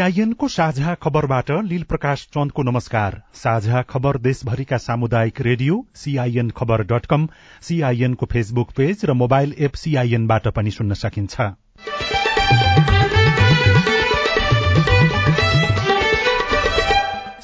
सीआईएनको साझा खबरबाट लील प्रकाश चन्दको नमस्कार। साझा खबर देशभरिका सामुदायिक radio CIN Khabar dot com सीआईएनको फेसबुक पेज र मोबाइल एप सीआईएनबाट पनि सुन्न सकिन्छ।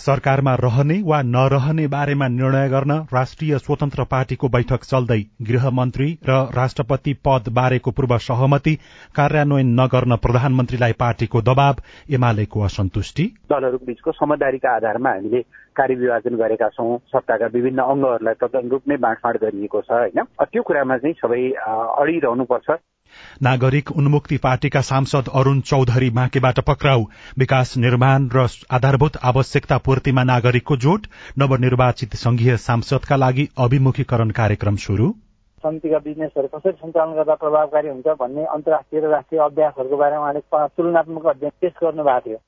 सरकारमा रहने वा नरहने बारेमा निर्णय गर्न राष्ट्रिय स्वतन्त्र पार्टीको बैठक चल्दै गृहमन्त्री र राष्ट्रपति पद बारेको पूर्व सहमति कार्यान्वयन नगर्न प्रधानमन्त्रीलाई पार्टीको दबाव एमालेको असन्तुष्टि। दलहरूको बीचको समझदारीका आधारमा हामीले कार्यविभाजन गरेका छौँ सत्ताका विभिन्न अङ्गहरूलाई तदन रूप नै बाँडफाँड गरिएको छ होइन? त्यो कुरामा चाहिँ सबै अडिरहनुपर्छ। नागरिक उन्मुक्ति पार्टीका सांसद अरूण चौधरी बाँकेबाट पक्राउ। विकास निर्माण र आधारभूत आवश्यकता पूर्तिमा नागरिकको जोट। नवनिर्वाचित संघीय सांसदका लागि अभिमुखीकरण कार्यक्रम शुरू समितिका बिजनेसहरू कसरी सञ्चालन गर्दा प्रभावकारी हुन्छ भन्ने अन्तर्राष्ट्रिय र राष्ट्रिय अभ्यासहरूको बारेमा उहाँले तुलनात्मक अध्ययन पेश गर्नु भएको थियो।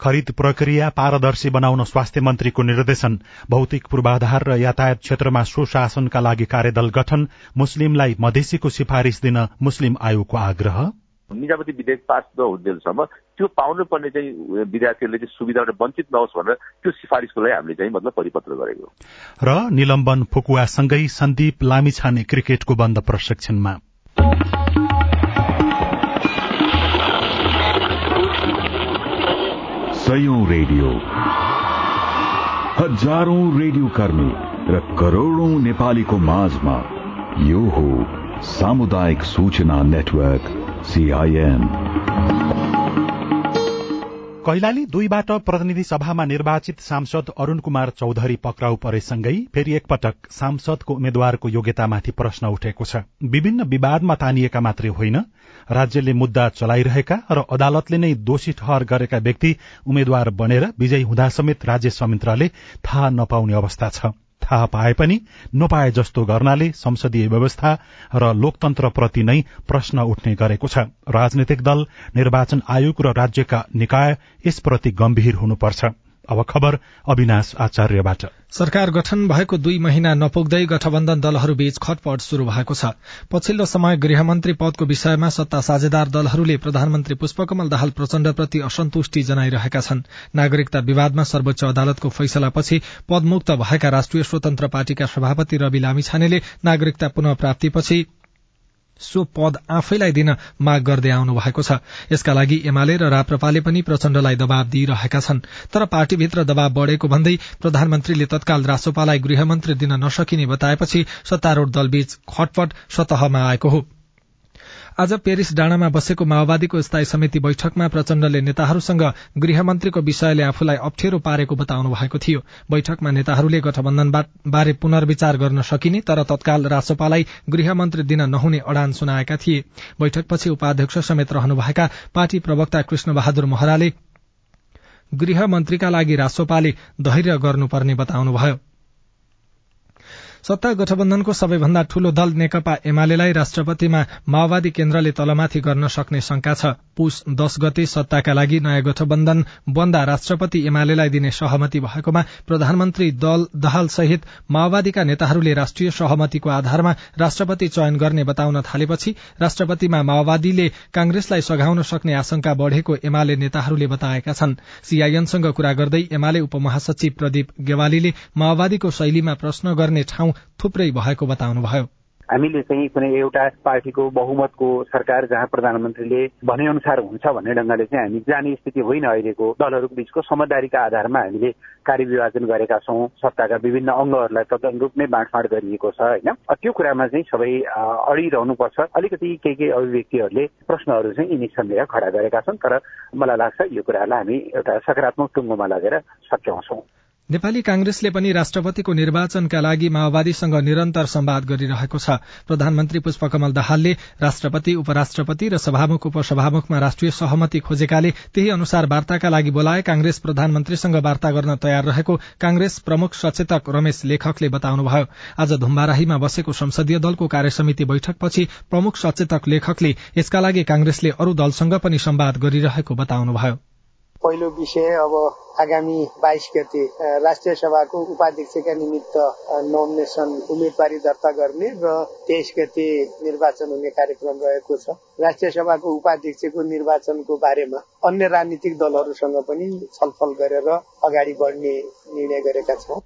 खरिद प्रक्रिया पारदर्शी बनाउन स्वास्थ्य मन्त्रीको निर्देशन भौतिक पूर्वाधार र यातायात क्षेत्रमा सुशासनका लागि कार्यदल गठन मुस्लिमलाई मधेसीको सिफारिश दिन मुस्लिम आयोगको आग्रह। निजामती विधेयक पास नहुन्जेलसम्म त्यो पाउनु पर्ने चाहिँ विद्यार्थीहरूले चाहिँ सुविधाबाट वञ्चित नहोस् भनेर त्यो सिफारिसको लागि हामीले चाहिँ मतलब परिपत्र गरेको। र निलम्बन फुकुवासँगै सन्दीप लामिछाने क्रिकेटको बन्द प्रशिक्षणमा। सयौं रेडियो। हजारौं रेडियो कर्मी र करोड़ौं नेपालीको माझमा यो हो सामुदायिक सूचना नेटवर्क सीआईएन कैलाली दुईबाट प्रतिनिधि सभामा निर्वाचित सांसद अरूण कुमार चौधरी पक्राउ परेसँगै फेरि एकपटक सांसदको उम्मेद्वारको योग्यतामाथि प्रश्न उठेको छ। विभिन्न विवादमा तानिएका मात्रै होइन राज्यले मुद्दा चलाइरहेका र अदालतले नै दोषी ठहर गरेका व्यक्ति उम्मेद्वार बनेर विजयी हुँदा समेत राज्य संयन्त्रले थाहा नपाउने अवस्था छ। थाहा पाए पनि नपाए जस्तो गर्नाले संसदीय व्यवस्था र लोकतन्त्रप्रति नै प्रश्न उठ्ने गरेको छ। राजनैतिक दल निर्वाचन आयोग र राज्यका निकाय यसप्रति गम्भीर हुनुपर्छ। अब खबर अविनाश आचार्यबाट। सरकार गठन भएको दुई महिना नपुग्दै गठबन्धन दलहरूबीच खटपट शुरू भएको छ। पछिल्लो समय गृहमन्त्री पदको विषयमा सत्ता साझेदार दलहरूले प्रधानमन्त्री पुष्पकमल दाहाल प्रचण्डप्रति असन्तुष्टि जनाइरहेका छन्। नागरिकता विवादमा सर्वोच्च अदालतको फैसलापछि पदमुक्त भएका राष्ट्रिय स्वतन्त्र पार्टीका सभापति रवि लामिछानेले नागरिकता पुनः प्राप्तिपछि सो पद आफैलाई दिन माग गर्दै आउनु भएको छ। यसका लागि एमाले र राप्रपाले पनि प्रचण्डलाई दबाव दिइरहेका छन्। तर पार्टीभित्र दबाव बढ़ेको भन्दै प्रधानमन्त्रीले तत्काल रासोपालाई गृहमन्त्री दिन नसकिने बताएपछि सत्तारूढ़ दलबीच खटपट सतहमा आएको हो। आज पेरिस डाँडामा बसेको माओवादीको स्थायी समिति बैठकमा प्रचण्डले नेताहरूसँग गृहमन्त्रीको विषयले आफूलाई अप्ठ्यारो पारेको बताउनु भएको थियो। बैठकमा नेताहरूले गठबन्धन बारे पुनर्विचार गर्न सकिने तर तत्काल रासोपालाई गृहमन्त्री दिन नहुने अडान सुनाएका थिए। बैठकपछि उपाध्यक्ष समेत रहनुभएका पार्टी प्रवक्ता कृष्ण बहादुर महराले गृहमन्त्रीका लागि रासोपाले धैर्य गर्नुपर्ने बताउनुभयो। सत्ता गठबन्धनको सबैभन्दा ठूलो दल नेकपा एमालेलाई राष्ट्रपतिमा माओवादी केन्द्रले तलमाथि गर्न सक्ने शंका छ। पुष दश गते सत्ताका लागि नयाँ गठबन्धन बन्दा राष्ट्रपति एमालेलाई दिने सहमति भएकोमा प्रधानमन्त्री दल दहाल सहित माओवादीका नेताहरूले राष्ट्रिय सहमतिको आधारमा राष्ट्रपति चयन गर्ने बताउन थालेपछि राष्ट्रपतिमा माओवादीले कांग्रेसलाई सघाउन सक्ने आशंका बढ़ेको एमाले नेताहरूले बताएका छन्। सीआईएनसँग कुरा गर्दै एमाले उपमहासचिव प्रदीप गेवालीले माओवादीको शैलीमा प्रश्न गर्ने ठाउँ थुप्रै भएको बताउनुभयो। हामीले चाहिँ कुनै एउटा पार्टीको बहुमतको सरकार जहाँ प्रधानमन्त्रीले भने अनुसार हुन्छ भन्ने ढङ्गले चाहिँ हामी जाने स्थिति होइन अहिलेको दलहरूको बीचको समझदारीका आधारमा हामीले कार्यविभाजन गरेका छौँ सत्ताका विभिन्न अङ्गहरूलाई तदनुरूप नै बाँडफाँड गरिएको छ होइन? त्यो कुरामा चाहिँ सबै अडिरहनुपर्छ। अलिकति केही केही अभिव्यक्तिहरूले प्रश्नहरू चाहिँ यी निसन्देह खडा गरेका छन् तर मलाई लाग्छ यो कुरालाई हामी एउटा सकारात्मक टुङ्गोमा लगेर सच्याउँछौँ। नेपाली कांग्रेसले पनि राष्ट्रपतिको निर्वाचनका लागि माओवादीसँग निरन्तर सम्वाद गरिरहेको छ। प्रधानमन्त्री पुष्पकमल दाहालले राष्ट्रपति उपराष्ट्रपति र सभामुख उपसभामुखमा राष्ट्रिय सहमति खोजेकाले त्यही अनुसार वार्ताका लागि बोलाए कांग्रेस प्रधानमन्त्रीसँग वार्ता गर्न तयार रहेको कांग्रेस प्रमुख सचेतक रमेश लेखकले बताउनुभयो। आज धुम्बाराहीमा बसेको संसदीय दलको कार्यसमिति बैठकपछि प्रमुख सचेतक लेखकले यसका लागि कांग्रेसले अरू दलसँग पनि सम्वाद गरिरहेको बताउनुभयो। पहिलो विषय अब आगामी बाइस गते राष्ट्रिय सभाको उपाध्यक्षका निमित्त नोमिनेसन उम्मेदवारी दर्ता गर्ने र तेइस गते निर्वाचन हुने कार्यक्रम रहेको छ। राष्ट्रिय सभाको उपाध्यक्षको निर्वाचनको बारेमा अन्य राजनीतिक दलहरूसँग पनि छलफल गरेर अगाडि बढ्ने निर्णय गरेका छौं।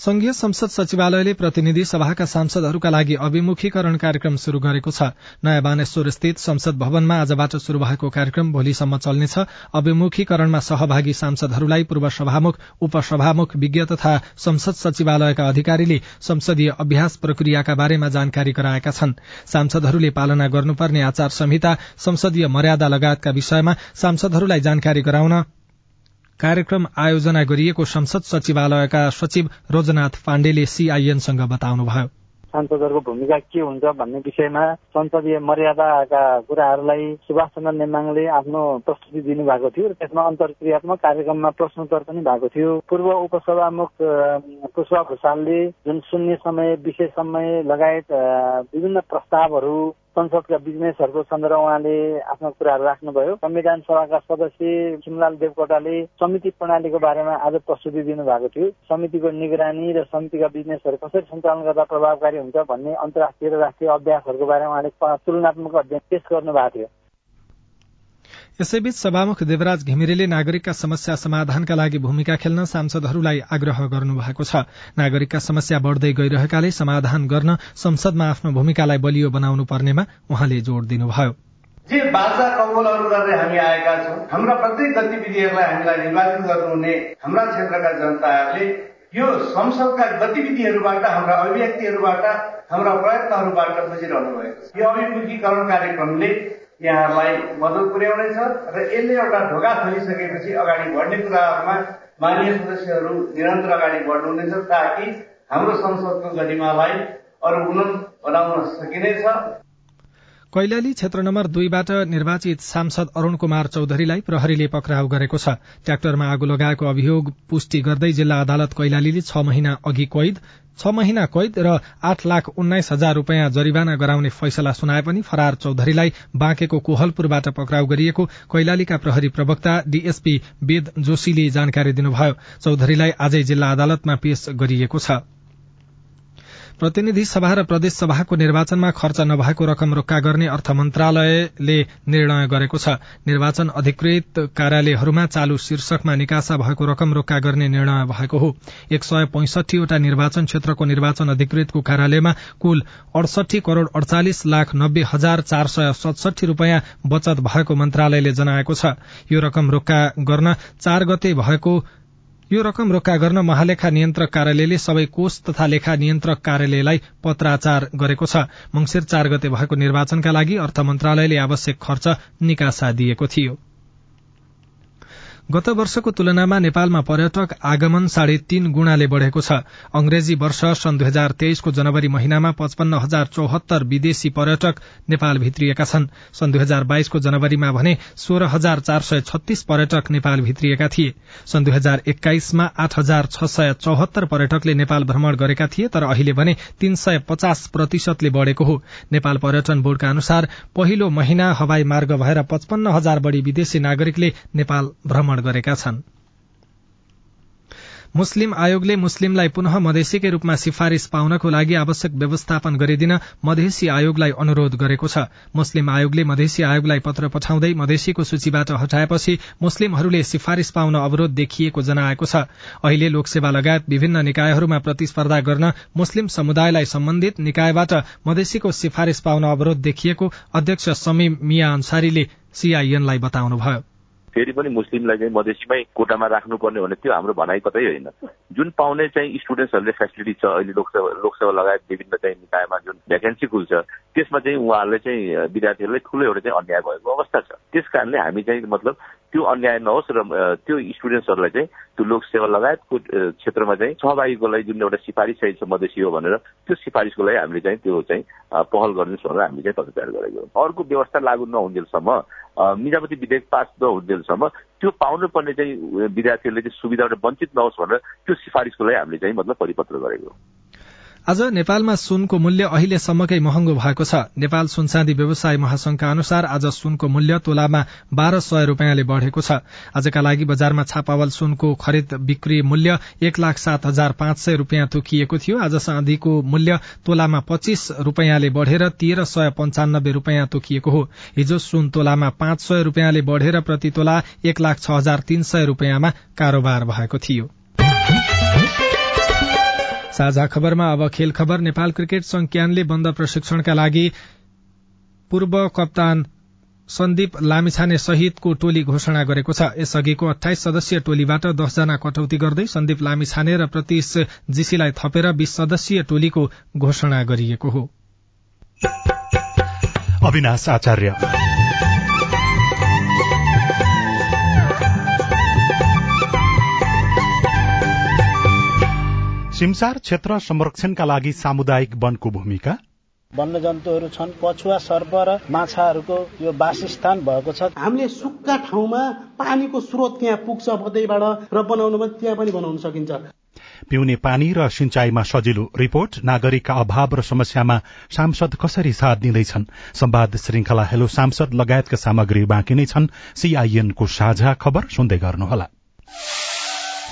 संघीय संसद सचिवालयले प्रतिनिधि सभाका सांसदहरूका लागि अभिमुखीकरण कार्यक्रम शुरू गरेको छ। नयाँ बानेश्वर स्थित संसद भवनमा आजबाट शुरू भएको कार्यक्रम भोलिसम्म चल्नेछ। अभिमुखीकरणमा सहभागी सांसदहरूलाई पूर्व सभामुख उपसभामुख विज्ञ तथा संसद सचिवालयका अधिकारीले संसदीय अभ्यास प्रक्रियाका बारेमा जानकारी गराएका छन्। सांसदहरूले पालना गर्नुपर्ने आचार संहिता संसदीय मर्यादा लगायतका विषयमा सांसदहरूलाई जानकारी गराउन कार्यक्रम आयोजना गरिएको संसद सचिवालयका सचिव रोजनाथ पाण्डेले सीआईएनसँग बताउनुभयो। सांसदहरूको भूमिका के हुन्छ भन्ने विषयमा संसदीय मर्यादाका कुराहरूलाई सुभाष चन्द्र नेमाङले आफ्नो प्रस्तुति दिनुभएको थियो त्यसमा अन्तर्क्रियात्मक कार्यक्रममा प्रश्नोत्तर पनि भएको थियो। पूर्व उपसभामुख पुष्पा भूषालले जुन शून्य समय विशेष समय लगायत विभिन्न प्रस्तावहरू संसदका बिजनेसहरूको सन्दर्भ उहाँले आफ्ना कुराहरू राख्नुभयो। संविधान सभाका सदस्य सिमलाल देवकोटाले समिति प्रणालीको बारेमा आज प्रस्तुति दिनुभएको थियो। समितिको निगरानी र समितिका बिजनेसहरू कसरी सञ्चालन गर्दा प्रभावकारी हुन्छ भन्ने अन्तर्राष्ट्रिय र राष्ट्रिय अभ्यासहरूको बारेमा उहाँले तुलनात्मक अध्ययन पेश गर्नुभएको थियो। यसैबीच सभामुख देवराज घिमिरेले नागरिकका समस्या समाधानका लागि भूमिका खेल्न सांसदहरूलाई आग्रह गर्नुभएको छ। नागरिकका समस्या बढ़दै गइरहेकाले समाधान गर्न संसदमा आफ्नो भूमिकालाई बलियो बनाउनु पर्नेमा उहाँले जोड़ दिनुभयो। जे बाचा कौवलहरू गरेर हामी आएका छौँ हाम्रा प्रत्येक गतिविधिहरूलाई हामीलाई निर्वाचन गर्नुहुने हाम्रा क्षेत्रका जनताहरूले यो संसदका गतिविधिहरूबाट हाम्रा अभिव्यक्तिहरूबाट हाम्रा प्रयत्नहरूबाट बुझिरहनु भएको छ। यो अभिमुखीकरण कार्यक्रमले यहाँहरूलाई मद्दत पुर्याउनेछ र यसले एउटा ढोका खोलिसकेपछि अगाडि बढ्ने कुराहरूमा माननीय सदस्यहरू निरन्तर अगाडि बढ्नुहुनेछ ताकि हाम्रो संसदको गरिमालाई अरू उन्नत बनाउन सकिनेछ। कैलाली क्षेत्र नम्बर दुईबाट निर्वाचित सांसद अरूण कुमार चौधरीलाई प्रहरीले पक्राउ गरेको छ। ट्राक्टरमा आगो लगाएको अभियोग पुष्टि गर्दै जिल्ला अदालत कैलालीले छ महिना अघि कैद छ महिना कैद र आठ लाख उन्नाइस हजार रूपियाँ जरिवाना गराउने फैसला सुनाए पनि फरार चौधरीलाई बाँकेको कोहलपुरबाट पक्राउ गरिएको कैलालीका प्रहरी प्रवक्ता डीएसपी वेद जोशीले जानकारी दिनुभयो। चौधरीलाई आजै जिल्ला अदालतमा पेश गरिएको छ। प्रतिनिधि सभा र प्रदेश सभाको निर्वाचनमा खर्च नभएको रकम रोक्का गर्ने अर्थ मन्त्रालयले निर्णय गरेको छ। निर्वाचन अधिकृत कार्यालयहरूमा चालू शीर्षकमा निकासा भएको रकम रोक्का गर्ने निर्णय भएको हो। एक सय पैंसठीवटा निर्वाचन क्षेत्रको निर्वाचन अधिकृतको कार्यालयमा कुल अडसठी करोड़ अडचालिस लाख नब्बे हजार चार सय सतसठी रूपियाँ बचत भएको मन्त्रालयले जनाएको छ। यो रकम रोक्का गर्न चार गते भएको यो रकम रोक्का गर्न महालेखा नियन्त्रक कार्यालयले सबै कोष तथा लेखा नियन्त्रक कार्यालयलाई पत्राचार गरेको छ। मंगिर चार गते भएको निर्वाचनका लागि अर्थ मन्त्रालयले आवश्यक खर्च निकासा दिएको थियो। गत वर्षको तुलनामा नेपालमा पर्यटक आगमन साढे तीन गुणाले बढ़ेको छ। अंग्रेजी वर्ष सन् दुई हजार तेइसको जनवरी महिनामा पचपन्न हजार चौहत्तर विदेशी पर्यटक नेपाल भित्रिएका छन्। सन् दुई हजार बाइसको जनवरीमा भने सोह्र हजार चार सय छत्तीस पर्यटक नेपाल भित्रिएका थिए। सन् दुई हजार एक्काइसमा आठ हजार छ सय चौहत्तर पर्यटकले नेपाल भ्रमण गरेका थिए तर अहिले भने तीन सय पचास प्रतिशतले बढ़ेको हो। नेपाल पर्यटन बोर्डका अनुसार पहिलो महिना हवाई मार्ग भएर पचपन्न हजार बढ़ी विदेशी नागरिकले नेपाल भ्रमण गरेका छन्। मुस्लिम आयोगले मुस्लिमलाई पुनः मधेसीकै रूपमा सिफारिश पाउनको लागि आवश्यक व्यवस्थापन गरिदिन मधेसी आयोगलाई अनुरोध गरेको छ। मुस्लिम आयोगले मधेसी आयोगलाई पत्र पठाउँदै मधेसीको सूचीबाट हटाएपछि मुस्लिमहरूले सिफारिश पाउन अवरोध देखिएको जनाएको छ। अहिले लोकसेवा लगायत विभिन्न निकायहरूमा प्रतिस्पर्धा गर्न मुस्लिम समुदायलाई सम्बन्धित निकायबाट मधेसीको सिफारिश पाउन अवरोध देखिएको अध्यक्ष समीम मिया अन्सारीले सीआईएनलाई बताउनुभयो। फेरि पनि मुस्लिमलाई चाहिँ मधेसीमै कोटामा राख्नुपर्ने भने त्यो हाम्रो भनाइ कतै होइन। जुन पाउने चाहिँ स्टुडेन्ट्सहरूले फेसिलिटी छ अहिले लोकसेवा लोकसेवा लगायत विभिन्न चाहिँ निकायमा जुन भ्याकेन्सी खुल्छ त्यसमा चाहिँ उहाँहरूले चाहिँ विद्यार्थीहरूलाई ठुलो एउटा चाहिँ अन्याय भएको अवस्था छ। त्यस कारणले हामी चाहिँ मतलब त्यो अन्याय नहोस् र त्यो स्टुडेन्ट्सहरूलाई चाहिँ त्यो लोकसेवा लगायतको क्षेत्रमा चाहिँ सहभागीको लागि जुन एउटा सिफारिस चाहिँ छ मधेसी हो भनेर त्यो सिफारिसको लागि हामीले चाहिँ त्यो चाहिँ पहल गरिदिनुहोस् भनेर हामीले चाहिँ पत्रचार गरेको अर्को व्यवस्था लागू नहुन्जेलसम्म मिजापति विधेयक पास नहुन्जेलसम्म त्यो पाउनुपर्ने चाहिँ विद्यार्थीहरूले चाहिँ सुविधाबाट वञ्चित नहोस् भनेर त्यो सिफारिसको लागि हामीले चाहिँ मतलब परिपत्र गरेको आज नेपालमा सुनको मूल्य अहिलेसम्मकै महँगो भएको छ। नेपाल सुनचाँदी व्यवसाय महासंघका अनुसार आज सुनको मूल्य तोलामा बाह्र सय रूपियाँले बढ़ेको छ। आजका लागि बजारमा छापावल सुनको खरिद बिक्री मूल्य एक लाख सात हजार पाँच सय रूपियाँ तोकिएको थियो। आज चाँदीको मूल्य तोलामा पच्चीस रूपियाँले बढ़ेर तेह्र सय पञ्चानब्बे रूपियाँ तोकिएको हो। हिजो सुन तोलामा पाँच सय रूपियाँले बढ़ेर प्रति तोला एक लाख छ हजार तीन सय रूपियाँमा कारोबार भएको थियो। साझा खबरमा अब खेल खबर। नेपाल क्रिकेट संघ क्यानले बन्द प्रशिक्षणका लागि पूर्व कप्तान सन्दीप लामिछाने सहितको टोली घोषणा गरेको छ। यसअघिको अठाइस सदस्यीय टोलीबाट दसजना कटौती गर्दै सन्दीप लामिछाने र प्रतीश जीसीलाई थपेर बीस सदस्यीय टोलीको घोषणा गरिएको हो। अविनाश आचार्य। सिमसार क्षेत्र संरक्षणका लागि सामुदायिक वनको भूमिका? वन्यजन्तुहरू छन् कछुवा सर्प र माछाहरूको यो वासस्थान भएको छ। हामीले सुक्खा ठाउँमा पानीको स्रोत त्यहाँ पुग्छ भदैबाट र बनाउनुमा त्यहाँ पनि बनाउन सकिन्छ। पिउने पानी र सिंचाईमा सजिलो रिपोर्ट नागरिकका अभाव र समस्यामा सांसद कसरी साथ दिँदैछन्? संवाद श्रृंखला हेलो सांसद लगायतका सामग्री बाँकी नै छन्। सीआईएनको साझा खबर सुन्दै गर्नुहोला।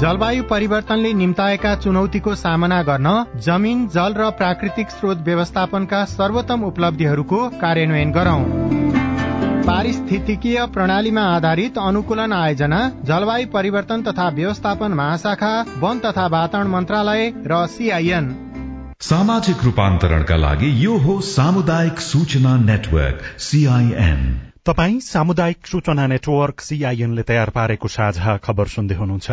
जलवायु परिवर्तनले निम्ताएका चुनौतीको सामना गर्न जमिन जल र प्राकृतिक स्रोत व्यवस्थापनका सर्वोत्तम उपलब्धिहरूको कार्यान्वयन गरौं। पारिस्थितिकीय प्रणालीमा आधारित अनुकूलन आयोजना जलवायु परिवर्तन तथा व्यवस्थापन महाशाखा वन तथा वातावरण मन्त्रालय र सीआईएन। सामाजिक रूपान्तरणका लागि यो हो सामुदायिक सूचना नेटवर्क सीआईएन। तपाई सामुदायिक सूचना नेटवर्क सीआईएनले तयार पारेको साझा खबर सुन्दै हुनुहुन्छ।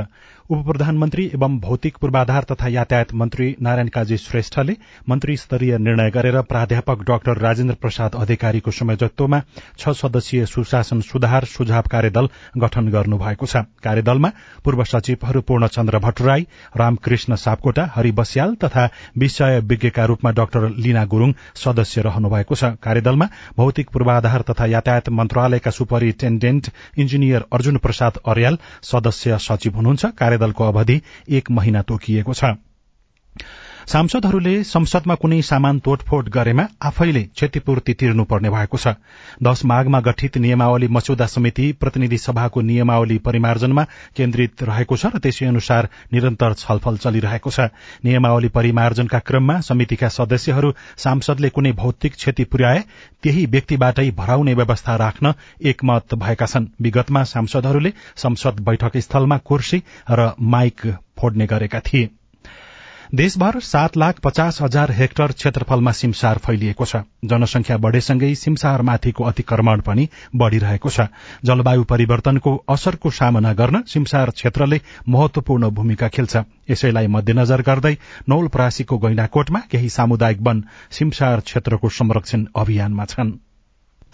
उप प्रधानमन्त्री एवं भौतिक पूर्वाधार तथा यातायात मन्त्री नारायण काजी श्रेष्ठले मन्त्री स्तरीय निर्णय गरेर प्राध्यापक डाक्टर राजेन्द्र प्रसाद अधिकारीको संयोजकत्वमा छ सदस्यीय सुशासन सुधार सुझाव कार्यदल गठन गर्नुभएको छ। कार्यदलमा पूर्व सचिवहरू पूर्णचन्द्र भट्टराई रामकृष्ण सापकोटा हरि बस्याल तथा विषय विज्ञका रूपमा डाक्टर लीना गुरूङ सदस्य रहनु भएको छ। कार्यदलमा भौतिक पूर्वाधार तथा यातायात मन्त्रालयका सुपरिन्टेण्डेन्ट इन्जिनियर अर्जुन प्रसाद अर्याल सदस्य सचिव हुनुहुन्छ। कार्यदलको अवधि एक महिना तोकिएको छ। सांसदहरूले संसदमा कुनै सामान तोडफोड गरेमा आफैले क्षतिपूर्ति तिर्नुपर्ने भएको छ। दश माघमा गठित नियमावली मस्यौदा समिति प्रतिनिधि सभाको नियमावली परिमार्जनमा केन्द्रित रहेको छ र त्यसै अनुसार निरन्तर छलफल चलिरहेको छ। नियमावली परिमार्जनका क्रममा समितिका सदस्यहरू सांसदले कुनै भौतिक क्षति पुर्याए त्यही व्यक्तिबाटै भराउने व्यवस्था राख्न एकमत भएका छन्। विगतमा सांसदहरूले संसद बैठक स्थलमा कुर्सी र माइक फोड्ने गरेका थिए। देशभर सात लाख पचास हजार हेक्टर क्षेत्रफलमा सिमसार फैलिएको छ। जनसंख्या बढ़ेसँगै सिमसारमाथिको अतिक्रमण पनि बढ़िरहेको छ। जलवायु परिवर्तनको असरको सामना गर्न सिमसार क्षेत्रले महत्वपूर्ण भूमिका खेल्छ। यसैलाई मध्यनजर गर्दै नौलपरासीको गैंडाकोटमा केही सामुदायिक वन सिमसार क्षेत्रको संरक्षण अभियानमा छन्।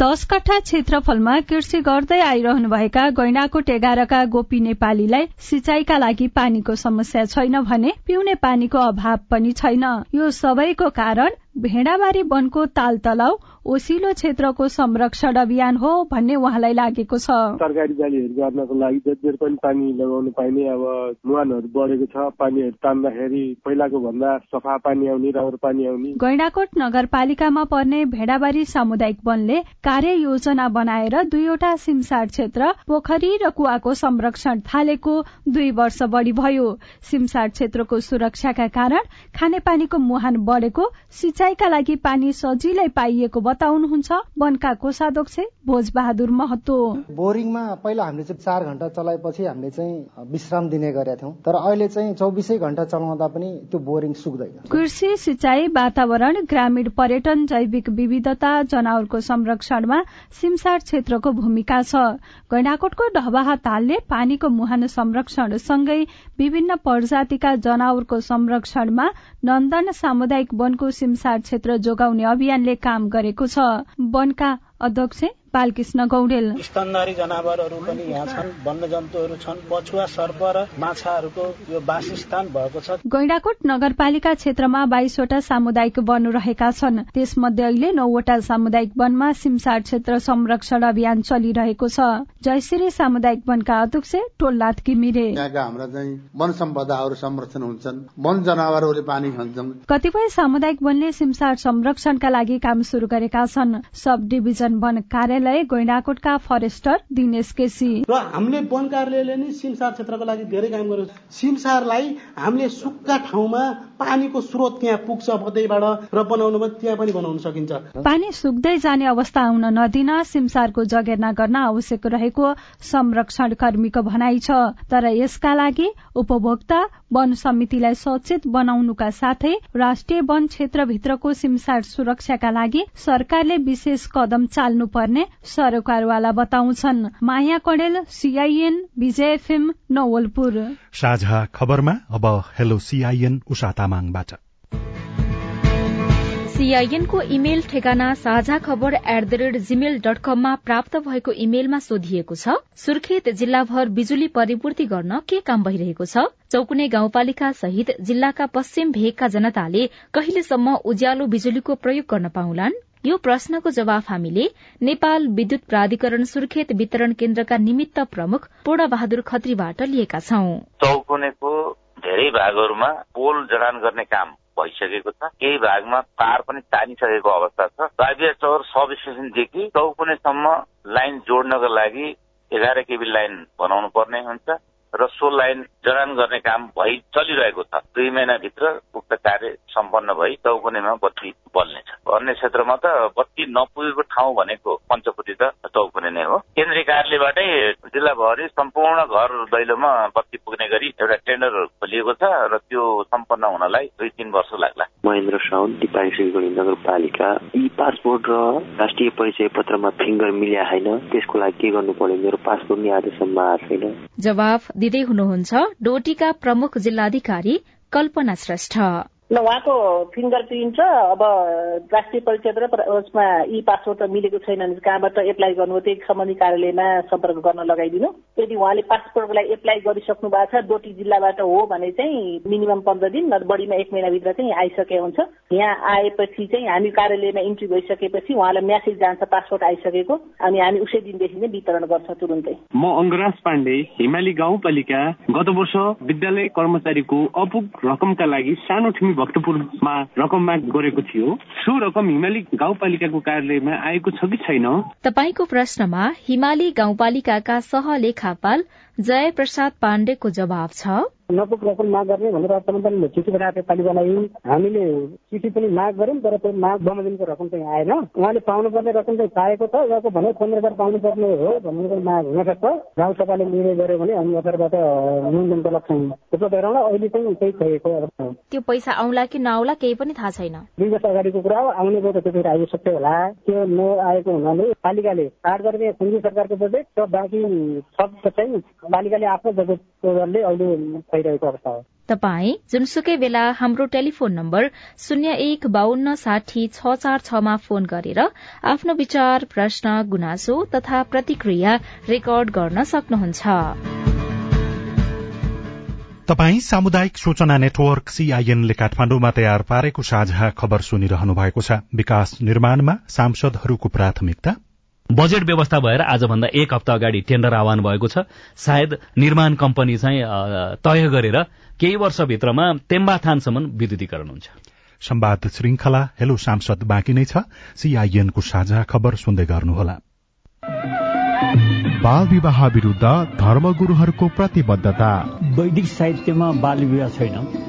दश कट्ठा क्षेत्रफलमा कृषि गर्दै आइरहनुभएका गैंडाकोट एघारका गोपी नेपालीलाई सिंचाईका लागि पानीको समस्या छैन भने पिउने पानीको अभाव पनि छैन। यो सबैको कारण भेडाबारी वनको ताल तलाउ ओसिलो क्षेत्रको संरक्षण अभियान हो भन्ने उहाँलाई लागेको छ। सरकारी जालीहरू गर्नको लागि जति पनि पानी लगाउनु पाइने अब मुहानहरू बढेको छ पानीहरू तान्दाखेरि पहिलाको भन्दा सफा पानी आउने राम्रो पानी आउने। गैडाकोट नगरपालिकामा पर्ने भेडाबारी सामुदायिक वनले कार्य योजना बनाएर दुईवटा सिमसार क्षेत्र पोखरी र कुवाको संरक्षण थालेको दुई वर्ष बढ़ी भयो। सिमसार क्षेत्रको सुरक्षाका कारण खानेपानीको मुहान बढ़ेको सिंचाईका लागि पानी सजिलै पाइएको बताउनुहुन्छ वनका कोषाध्यक्ष भोज बहादुर महतो। बोरिङमा पहिला हामीले चाहिँ चार घण्टा चलाएपछि हामीले चाहिँ विश्राम दिने गरेका थियौँ। तर अहिले चाहिँ चौबिसै घण्टा चलाउँदा पनि त्यो बोरिङ सुक्दैन। कृषि सिंचाई वातावरण ग्रामीण पर्यटन जैविक विविधता जनावरको संरक्षणमा सिमसार क्षेत्रको भूमिका छ। गैंडाकोटको ढबाहा तालले पानीको मुहान संरक्षण सँगै विभिन्न प्रजातिका जनावरको संरक्षणमा नन्दन सामुदायिक वनको सिमसार क्षेत्र जोगाउने अभियानले काम गरेको छ। वनका अध्यक्ष बालकृष्ण गौडेल। स्तनधारी जनावरहरू पनि यहाँ छन् वन्य जन्तुहरू छन् पछुवा सर्प र माछाहरूको यो वासस्थान भएको छ। गैंडाकोट नगरपालिका क्षेत्रमा बाइसवटा सामुदायिक वन रहेका छन्। त्यसमध्ये अहिले नौवटा सामुदायिक वनमा सिमसार क्षेत्र संरक्षण अभियान चलिरहेको छ। जयश्री सामुदायिक वनका अध्यक्ष टोलनाथ घिमिरे यहाँका हाम्रा चाहिँ वन सम्पदाहरू संरक्षण हुन्छन्। वन जनावरहरूले पानी खान्छन्। कतिपय सामुदायिक वनले सिमसार संरक्षणका लागि काम शुरू गरेका छन्। सब डिभिजन वन कार्य कार्यालय गैंडाकोटका फरेस्टर दिनेश केसी। र हामीले वन कार्यालयले नै सिमसार क्षेत्रको लागि धेरै काम गरेको सिमसारलाई हामीले सुक्खा ठाउँमा पानीको स्रोत त्यहाँ पुग्छ बदैबाट र बनाउनुमा त्यहाँ पनि बनाउन सकिन्छ। पानी सुक्दै जाने अवस्था आउन नदिन सिमसारको जगेर्ना गर्न आवश्यक रहेको संरक्षण कर्मीको भनाइ छ। तर यसका लागि उपभोक्ता वन समितिलाई सचेत बनाउनुका साथै राष्ट्रिय वन क्षेत्रभित्रको सिमसार सुरक्षाका लागि सरकारले विशेष कदम चाल्नुपर्ने सरकारवाला बताउँछन्। Maya Kadel CIN Vijay FM Nawalpur. साझा खबरमा अब हेलो सीआईएन उषा तामाङबाट। सीआईएनको इमेल ठेगाना Sajha Khabar at the rate Gmail dot कममा प्राप्त भएको इमेलमा सोधिएको छ सुर्खेत जिल्लाभर बिजुली परिपूर्ति गर्न के काम भइरहेको छ? चौकुने गाउँपालिका सहित जिल्लाका पश्चिम भेगका जनताले कहिलेसम्म उज्यालो बिजुलीको प्रयोग गर्न पाउलान्? यो प्रश्नको जवाफ हामीले नेपाल विद्युत प्राधिकरण सुर्खेत वितरण केन्द्रका निमित्त प्रमुख पोडा बहादुर खत्रीबाट लिएका छौं। चौकुनेको धेरै भागहरूमा पोल जडान गर्ने काम भइसकेको छ। केही भागमा तार पनि तानिसकेको अवस्था छ। बाबिया चौर सब स्टेसनदेखि चौकुनेसम्म लाइन जोड्नको लागि एघार केबी लाइन बनाउनु पर्ने हुन्छ। र सो लाइन जडान गर्ने काम भइ चलिरहेको छ। दुई महिनाभित्र उक्त कार्य सम्पन्न भई चौकुनेमा बत्ती बल्नेछ। अन्य क्षेत्रमा त बत्ती नपुगेको ठाउँ भनेको पञ्चपुटी त चौकुने नै हो। केन्द्रीय कार्यालयबाटै जिल्लाभरि सम्पूर्ण घर दैलोमा बत्ती पुग्ने गरी एउटा टेन्डर खोलिएको छ र त्यो सम्पन्न हुनलाई दुई तिन वर्ष लाग्ला। महेन्द्र साउन दिपाङ सिलगढी नगरपालिका। ई पासपोर्ट र राष्ट्रिय परिचय पत्रमा फिङ्गर मिल्या होइन। त्यसको लागि के गर्नु पर्यो? मेरो पासपोर्ट नि आजसम्म आएको छैन। जवाफ दिँदै हुनुहुन्छ डोटीका प्रमुख जिल्लाधिकारी कल्पना श्रेष्ठ। ल उहाँको फिङ्गर प्रिन्ट र अब राष्ट्रिय परिचय र उसमा ई पासपोर्ट मिलेको छैन भने कहाँबाट एप्लाई गर्नु त्यही सम्बन्धी कार्यालयमा सम्पर्क गर्न लगाइदिनु। यदि उहाँले पासपोर्टको लागि एप्लाई गरिसक्नु भएको छ डोटी जिल्लाबाट हो भने चाहिँ मिनिमम पन्ध्र दिन बढीमा एक महिनाभित्र चाहिँ आइसके हुन्छ। यहाँ आएपछि चाहिँ हामी कार्यालयमा इन्ट्री भइसकेपछि उहाँलाई म्यासेज जान्छ पासपोर्ट आइसकेको अनि हामी उसै दिनदेखि नै वितरण गर्छ तुरुन्तै। म अङ्गराज पाण्डे हिमाली गाउँपालिका गत वर्ष विद्यालय कर्मचारीको अपुग रकमका लागि सानो ठुमी भक्तपुरमा रकम माग गरेको थियो। सो रकम हिमाली गाउँपालिकाको कार्यालयमा आएको छ कि छैन? तपाईँको प्रश्नमा हिमाली गाउँपालिकाका सहलेखापाल जय प्रसाद पाण्डेको जवाब छ। नपुग रकम माग गर्ने भनेर अर्थमन्त्रीले चिठी पठाएको पालिकालाई हामीले चिठी पनि माग गऱ्यौँ तर त्यो माग बमोजिमको रकम चाहिँ आएन। उहाँले पाउनुपर्ने रकम चाहिँ पाएको छ उहाँको भने पन्ध्र हजार पाउनुपर्ने हो भन्ने माग हुन सक्छ गाउँसभाले निर्णय गर्यो भने हामी अथरबाट न्यूनतम तलब चाहिँ उपलब्ध गराउन अहिले चाहिँ केही हो। त्यो पैसा आउला कि नआउला केही पनि थाहा छैन। दुई वर्ष अगाडिको कुरा हो आउने गयो त त्यतिखेर आइसक्यो होला। त्यो नआएको हुनाले पालिकाले काट गर्ने केन्द्रीय सरकारको बजेट र बाँकी सब चाहिँ पालिकाले आफ्नो बजेटले अहिले भइरहेको अवस्था हो। तपाई जुनसुकै बेला हाम्रो टेलिफोन नम्बर शून्य एक बान्न साठी छ चार छमा फोन गरेर आफ्नो विचार प्रश्न गुनासो तथा प्रतिक्रिया रेकर्ड गर्न सक्नुहुन्छ। तपाई सामुदायिक सूचना नेटवर्क सीआईएनले काठमाण्डुमा तयार पारेको साझा खबर सुनिरहनु भएको छ। विकास निर्माणमा सांसदहरूको प्राथमिकता। बजेट व्यवस्था भएर आजभन्दा एक हप्ता अगाडि टेन्डर आह्वान भएको छ। सायद निर्माण कम्पनी चाहिँ तय गरेर केही वर्षभित्रमा तेम्बाथानसम्म विद्युतीकरण हुन्छ। संवाद श्रृंखला हेलो सांसद बाँकी नै छ। सीआईएनको साझा खबर सुन्दै गर्नुहोला। बाल विवाह विरूद्ध धर्मगुरूहरूको प्रतिबद्धता। वैदिक साहित्यमा बाल विवाह छैन।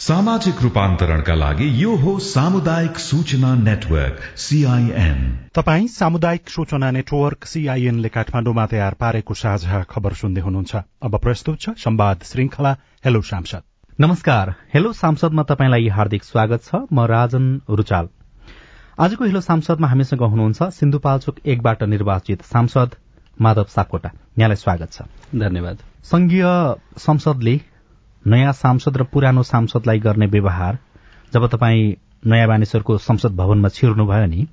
सामाजिक रूपान्तरणका लागि यो हो सामुदायिक सूचना नेटवर्क सीआईएन तपाई सामुदायिक सूचना नेटवर्क सीआईएनले काठमाण्डुमा तयार पारेको साझा खबर सुन्दै हुनुहुन्छ। अब प्रस्तुत छ संवाद श्रृंखला हेलो सांसद। नमस्कार हेलो सांसदमा तपाईँलाई हार्दिक स्वागत छ। म राजन रुचाल। आजको हेलो सांसदमा हामीसँग हुनुहुन्छ सिन्धुपाल्चोक एकबाट निर्वाचित सांसद माधव सापकोटा। यहाँलाई स्वागत छ। धन्यवाद। संघीय संसदले नयाँ सांसद र पुरानो सांसदलाई गर्ने व्यवहार जब तपाईँ नयाँ बानेश्वरको संसद भवनमा छिर्नुभयो नि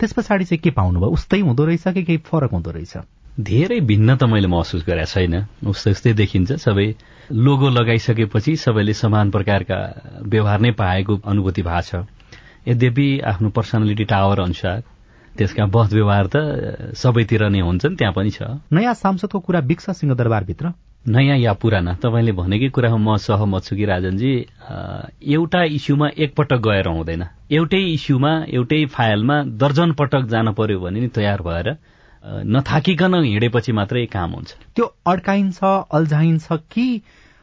त्यस पछाडि चाहिँ के पाउनुभयो? उस्तै हुँदो रहेछ कि केही फरक हुँदो रहेछ? धेरै भिन्न त मैले महसुस गरेको छैन। उस्तै उस्तै देखिन्छ। सबै लोगो लगाइसकेपछि सबैले समान प्रकारका व्यवहार नै पाएको अनुभूति भएको छ। यद्यपि आफ्नो पर्सनालिटी टावर अनुसार त्यसका बध व्यवहार त सबैतिर नै हुन्छन् त्यहाँ पनि छ। नयाँ सांसदको कुरा बिक्स सिंहदरबारभित्र नयाँ या पुराना? तपाईँले भनेकै कुरामा म सहमत छु कि राजनजी एउटा इस्युमा एकपटक गएर हुँदैन। एउटै इस्युमा एउटै फाइलमा दर्जन पटक जान पर्यो भने नि तयार भएर नथाकिकन हिँडेपछि मात्रै काम हुन्छ। त्यो अड्काइन्छ अल्झाइन्छ कि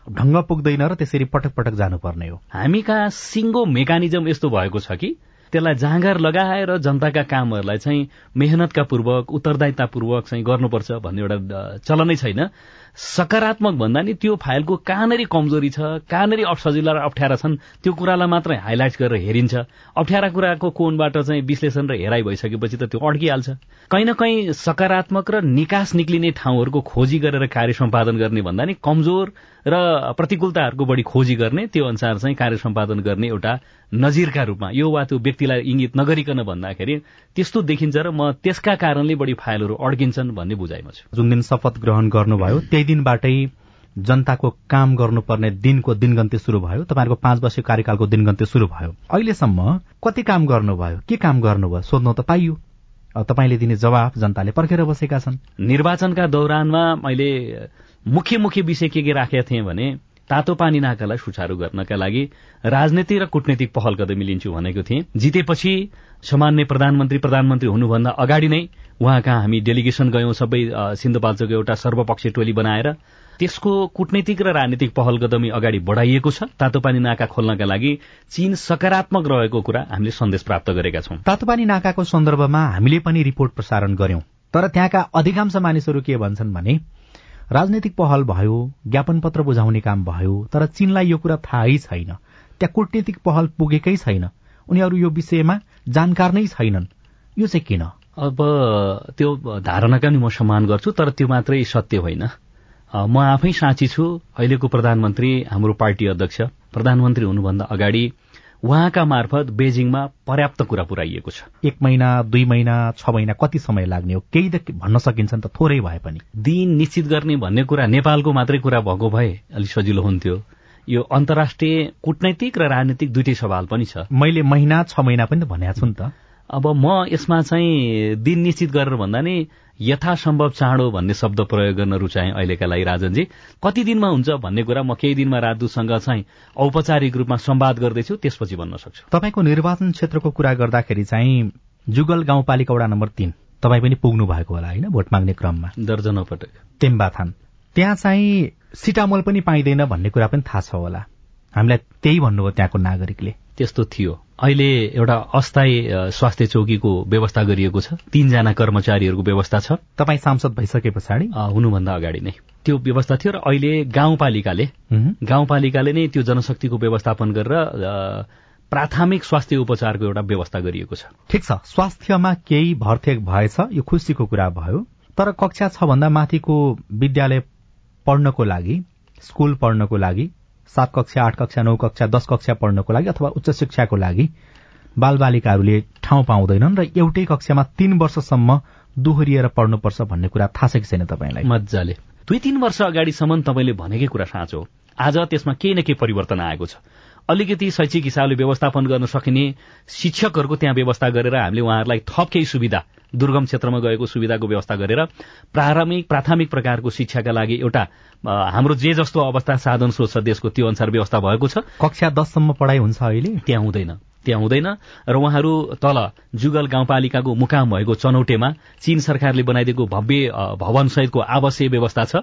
ढङ्ग पुग्दैन र त्यसरी पटक पटक जानुपर्ने हो? हामी कहाँ सिङ्गो मेकानिजम यस्तो भएको छ कि त्यसलाई जाँगर लगाएर जनताका कामहरूलाई चाहिँ मेहनतका पूर्वक उत्तरदायितापूर्वक चाहिँ गर्नुपर्छ भन्ने एउटा चलनै छैन। सकारात्मक भन्दा नि त्यो फाइलको कहाँनिर कमजोरी छ कहाँनिर सजिला र अप्ठ्यारा छन् त्यो कुरालाई मात्रै हाइलाइट गरेर हेरिन्छ। अप्ठ्यारा कुराको कोणबाट चाहिँ विश्लेषण र हेराइ भइसकेपछि त त्यो अड्किहाल्छ। कहीँ न कहीँ सकारात्मक र निकास निक्लिने ठाउँहरूको खोजी गरेर कार्य सम्पादन गर्ने भन्दा नि कमजोर र प्रतिकूलताहरूको बढी खोजी गर्ने त्यो अनुसार चाहिँ कार्य सम्पादन गर्ने एउटा नजिरका रूपमा यो वा त्यो व्यक्तिलाई इङ्गित नगरिकन भन्दाखेरि त्यस्तो देखिन्छ र म त्यसका कारणले बढी फाइलहरू अड्किन्छन् भन्ने बुझाइमा छु। जुन दिन शपथ ग्रहण गर्नुभयो त्यही दिनबाटै जनताको काम गर्नुपर्ने दिनको दिनगन्ती शुरू भयो। तपाईँहरूको पाँच वर्ष कार्यकालको दिनगन्ती शुरू भयो। अहिलेसम्म कति काम गर्नुभयो? के काम गर्नुभयो? सोध्नु त पाइयो। तपाईँले दिने जवाफ जनताले पर्खेर बसेका छन्। निर्वाचनका दौरानमा मैले मुख्य मुख्य विषय के के राखेका थिएँ भने तातो पानी नाकालाई सुचारू गर्नका लागि राजनीति र कूटनीतिक पहल कदमी लिन्छु भनेको थिएँ। जितेपछि सामान्य प्रधानमन्त्री प्रधानमन्त्री हुनुभन्दा अगाडि नै उहाँ कहाँ हामी डेलिगेसन गयौं सबै सिन्धुपाल्चोको एउटा सर्वपक्षीय टोली बनाएर। त्यसको कूटनीतिक र राजनीतिक पहल कदमी अगाडि बढाइएको छ। तातोपानी नाका खोल्नका लागि चीन सकारात्मक रहेको कुरा हामीले सन्देश प्राप्त गरेका छौं। तातोपानी नाकाको सन्दर्भमा हामीले पनि रिपोर्ट प्रसारण गर्यौं तर त्यहाँका अधिकांश मानिसहरू के भन्छन् भने राजनैतिक पहल भयो ज्ञापन पत्र बुझाउने काम भयो तर चीनलाई यो कुरा थाहै छैन। त्यहाँ कूटनीतिक पहल पुगेकै छैन। उनीहरू यो विषयमा जानकार नै छैनन्। यो चाहिँ किन? अब त्यो धारणाका नि म सम्मान गर्छु तर त्यो मात्रै सत्य होइन। म आफै साँची छु। अहिलेको प्रधानमन्त्री हाम्रो पार्टी अध्यक्ष प्रधानमन्त्री हुनुभन्दा अगाडि उहाँका मार्फत बेजिङमा पर्याप्त कुरा पुर्याइएको छ। एक महिना दुई महिना छ महिना कति समय लाग्ने हो? केही त भन्न सकिन्छ नि त थोरै भए पनि। दिन निश्चित गर्ने भन्ने कुरा नेपालको मात्रै कुरा भएको भए अलिक सजिलो हुन्थ्यो। यो अन्तर्राष्ट्रिय कूटनैतिक र राजनीतिक दुइटै सवाल पनि छ। मैले महिना छ महिना पनि त भनेको छु नि त। अब म यसमा चाहिँ दिन निश्चित गरेर भन्दा नि यथासम्भव चाँडो भन्ने शब्द प्रयोग गर्न रुचाएँ अहिलेका लागि राजनजी। कति दिनमा हुन्छ भन्ने कुरा म केही दिनमा राजदूतसँग चाहिँ औपचारिक रूपमा संवाद गर्दैछु त्यसपछि भन्न सक्छु। तपाईँको निर्वाचन क्षेत्रको कुरा गर्दाखेरि चाहिँ जुगल गाउँपालिका वडा नम्बर तीन तपाईँ पनि पुग्नु भएको होला होइन भोट माग्ने क्रममा? दर्जनौ पटक। टेम्बाथान त्यहाँ चाहिँ सिटामोल पनि पाइँदैन भन्ने कुरा पनि थाहा छ होला। हामीलाई त्यही भन्नुभयो त्यहाँको नागरिकले। त्यस्तो थियो। अहिले एउटा अस्थायी स्वास्थ्य चौकीको व्यवस्था गरिएको छ। तीनजना कर्मचारीहरूको व्यवस्था छ। तपाईँ सांसद भइसके पछाडि? हुनुभन्दा अगाडि नै। त्यो व्यवस्था थियो र अहिले गाउँपालिकाले गाउँपालिकाले नै त्यो जनशक्तिको व्यवस्थापन गरेर प्राथमिक स्वास्थ्य उपचारको एउटा व्यवस्था गरिएको छ। ठिक छ। स्वास्थ्यमा केही भर्थेक भएछ यो खुसीको कुरा भयो। तर कक्षा छ भन्दा माथिको विद्यालय पढ्नको लागि स्कूल पढ्नको लागि सात कक्षा आठ कक्षा नौ कक्षा दस कक्षा पढ्नको लागि अथवा उच्च शिक्षाको लागि बालबालिकाहरूले ठाउँ पाउँदैनन् र एउटै कक्षामा तीन वर्षसम्म दोहोरिएर पढ्नुपर्छ भन्ने कुरा थाहा छ कि छैन तपाईँलाई? मजाले। दुई तीन वर्ष अगाडिसम्म तपाईँले भनेकै कुरा साँचो आज त्यसमा केही न केही परिवर्तन आएको छ। अलिकति शैक्षिक हिसाबले व्यवस्थापन गर्न सकिने शिक्षकहरूको त्यहाँ व्यवस्था गरेर हामीले उहाँहरूलाई थप केही सुविधा दुर्गम क्षेत्रमा गएको सुविधाको व्यवस्था गरेर प्रारम्भिक प्राथमिक प्रकारको शिक्षाका लागि एउटा हाम्रो जे जस्तो अवस्था साधन स्रोत छ देशको त्यो अनुसार व्यवस्था भएको छ। कक्षा दससम्म पढाइ हुन्छ अहिले? त्यहाँ हुँदैन। त्यहाँ हुँदैन र उहाँहरू तल जुगल गाउँपालिकाको मुकाम भएको चनौटेमा चीन सरकारले बनाइदिएको भव्य भवन सहितको आवासीय व्यवस्था छ।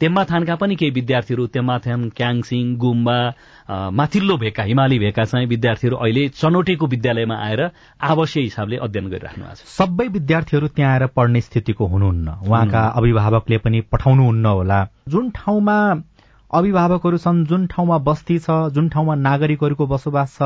तेम्माथानका पनि केही विद्यार्थीहरू तेम्माथान क्याङसिङ गुम्बा माथिल्लो भेका हिमाली भेका चाहिँ विद्यार्थीहरू अहिले चनौटेको विद्यालयमा आएर आवासीय हिसाबले अध्ययन गरिराख्नु भएको छ। सबै विद्यार्थीहरू त्यहाँ आएर पढ्ने स्थितिको हुनुहुन्न। उहाँका अभिभावकले पनि पठाउनुहुन्न होला। जुन ठाउँमा अभिभावकहरू छन् जुन ठाउँमा बस्ती छ जुन ठाउँमा नागरिकहरूको बसोबास छ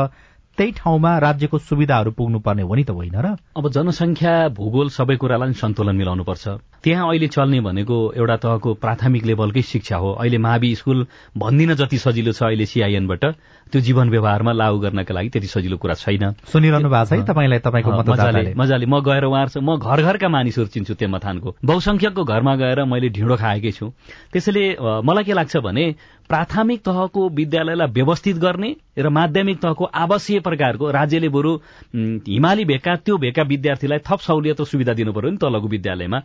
त्यही ठाउँमा राज्यको सुविधाहरू पुग्नुपर्ने हो नि त होइन र? अब जनसङ्ख्या भूगोल सबै कुरालाई सन्तुलन मिलाउनुपर्छ। त्यहाँ अहिले चल्ने भनेको एउटा तहको प्राथमिक लेभलकै शिक्षा हो। अहिले मावि स्कुल भन्दिन जति सजिलो छ अहिले सिआइएनबाट त्यो जीवन व्यवहारमा लागू गर्नका लागि त्यति सजिलो कुरा छैन। सुनिरहनु भएको छ है तपाईँलाई तपाईँको मजाले मजाले। म गएर उहाँहरूसँग म घर घरका मानिसहरू चिन्छु त्यो मथानको। बहुसंख्यकको घरमा गएर मैले ढिँडो खाएकै छु। त्यसैले मलाई के लाग्छ भने प्राथमिक तहको विद्यालयलाई व्यवस्थित गर्ने र माध्यमिक तहको आवासीय प्रकारको राज्यले बरु हिमाली भेगका त्यो भेगका विद्यार्थीलाई थप सहुलियत र सुविधा दिनु पर्यो नि तलको विद्यालयमा।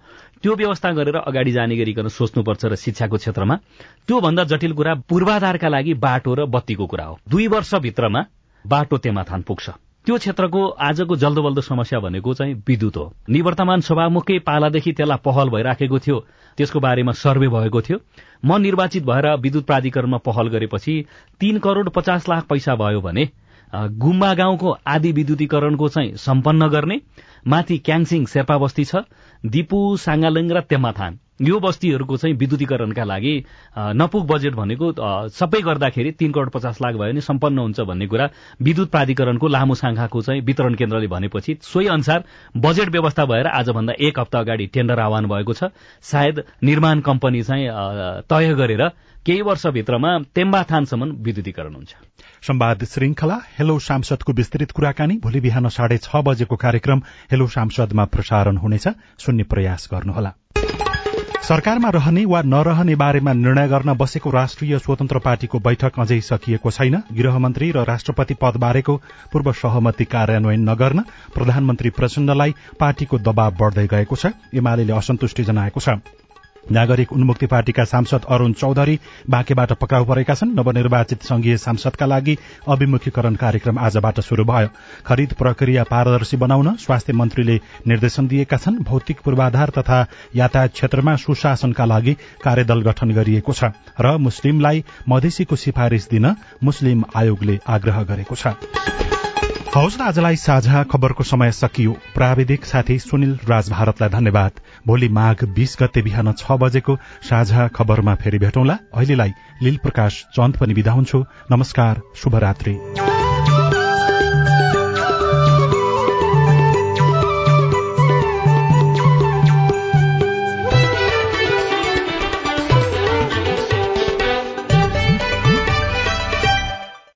त्यो व्यवस्था गरेर अगाडि जाने गरिकन सोच्नुपर्छ र शिक्षाको क्षेत्रमा। त्योभन्दा जटिल कुरा पूर्वाधारका लागि बाटो र बत्तीको कुरा हो। दुई वर्षभित्रमा बाटो तेमाथान पुग्छ। त्यो क्षेत्रको आजको जल्दो बल्दो समस्या भनेको चाहिँ विद्युत हो। निवर्तमान सभामुखकै पालादेखि त्यसलाई पहल भइराखेको थियो। त्यसको बारेमा सर्वे भएको थियो। म निर्वाचित भएर विद्युत प्राधिकरणमा पहल गरेपछि तीन करोड़ पचास लाख पैसा भयो भने गुम्बा गाउँको आदि विद्युतीकरणको चाहिँ सम्पन्न गर्ने माथि क्याङसिङ शेर्पा बस्ती छ दिपु साङ्गालिङ र तेमाथान। यो बस्तीहरूको चाहिँ विद्युतीकरणका लागि नपुग बजेट भनेको सबै गर्दाखेरि तीन करोड़ पचास लाख भयो भने सम्पन्न हुन्छ भन्ने कुरा विद्युत प्राधिकरणको लामो शाखाको चाहिँ वितरण केन्द्रले भनेपछि सोही अनुसार बजेट व्यवस्था भएर आजभन्दा एक हप्ता अगाडि टेन्डर आह्वान भएको छ। सायद निर्माण कम्पनी चाहिँ तय गरेर केही वर्षभित्रमा तेम्बाथानसम्म विद्युतीकरण हुन्छ। संवाद श्रृंखला हेलो सांसदको विस्तृत कुराकानी भोलि बिहान साढे छ बजेको कार्यक्रम हेलो सांसदमा प्रसारण हुनेछ। सुन्ने प्रयास गर्नुहोला। सरकारमा रहने वा नरहने बारेमा निर्णय गर्न बसेको राष्ट्रिय स्वतन्त्र पार्टीको बैठक अझै सकिएको छैन। गृहमन्त्री र राष्ट्रपति पदबारेको पूर्व सहमति कार्यान्वयन नगर्न प्रधानमन्त्री प्रचण्डलाई पार्टीको दबाव बढ़दै गएको छ। एमाले असन्तुष्टि जनाएको छ। नागरिक उन्मुक्ति पार्टीका सांसद अरूण चौधरी बाँकेबाट पक्राउ परेका छन्। नवनिर्वाचित संघीय सांसदका लागि अभिमुखीकरण कार्यक्रम आजबाट शुरू भयो। खरिद प्रक्रिया पारदर्शी बनाउन स्वास्थ्य मन्त्रीले निर्देशन दिएका छन्। भौतिक पूर्वाधार तथा यातायात क्षेत्रमा सुशासनका लागि कार्यदल गठन गरिएको छ र मुस्लिमलाई मधेसीको सिफारिश दिन मुस्लिम आयोगले आग्रह गरेको छ। हौस् आजलाई साझा खबरको समय सकियो। प्राविधिक साथी सुनिल राज भारतलाई धन्यवाद। भोलि माघ बीस गते बिहान छ बजेको साझा खबरमा फेरि भेटौँला। अहिलेलाई लील प्रकाश चन्द पनि विदा हुन्छु। नमस्कार शुभरात्री।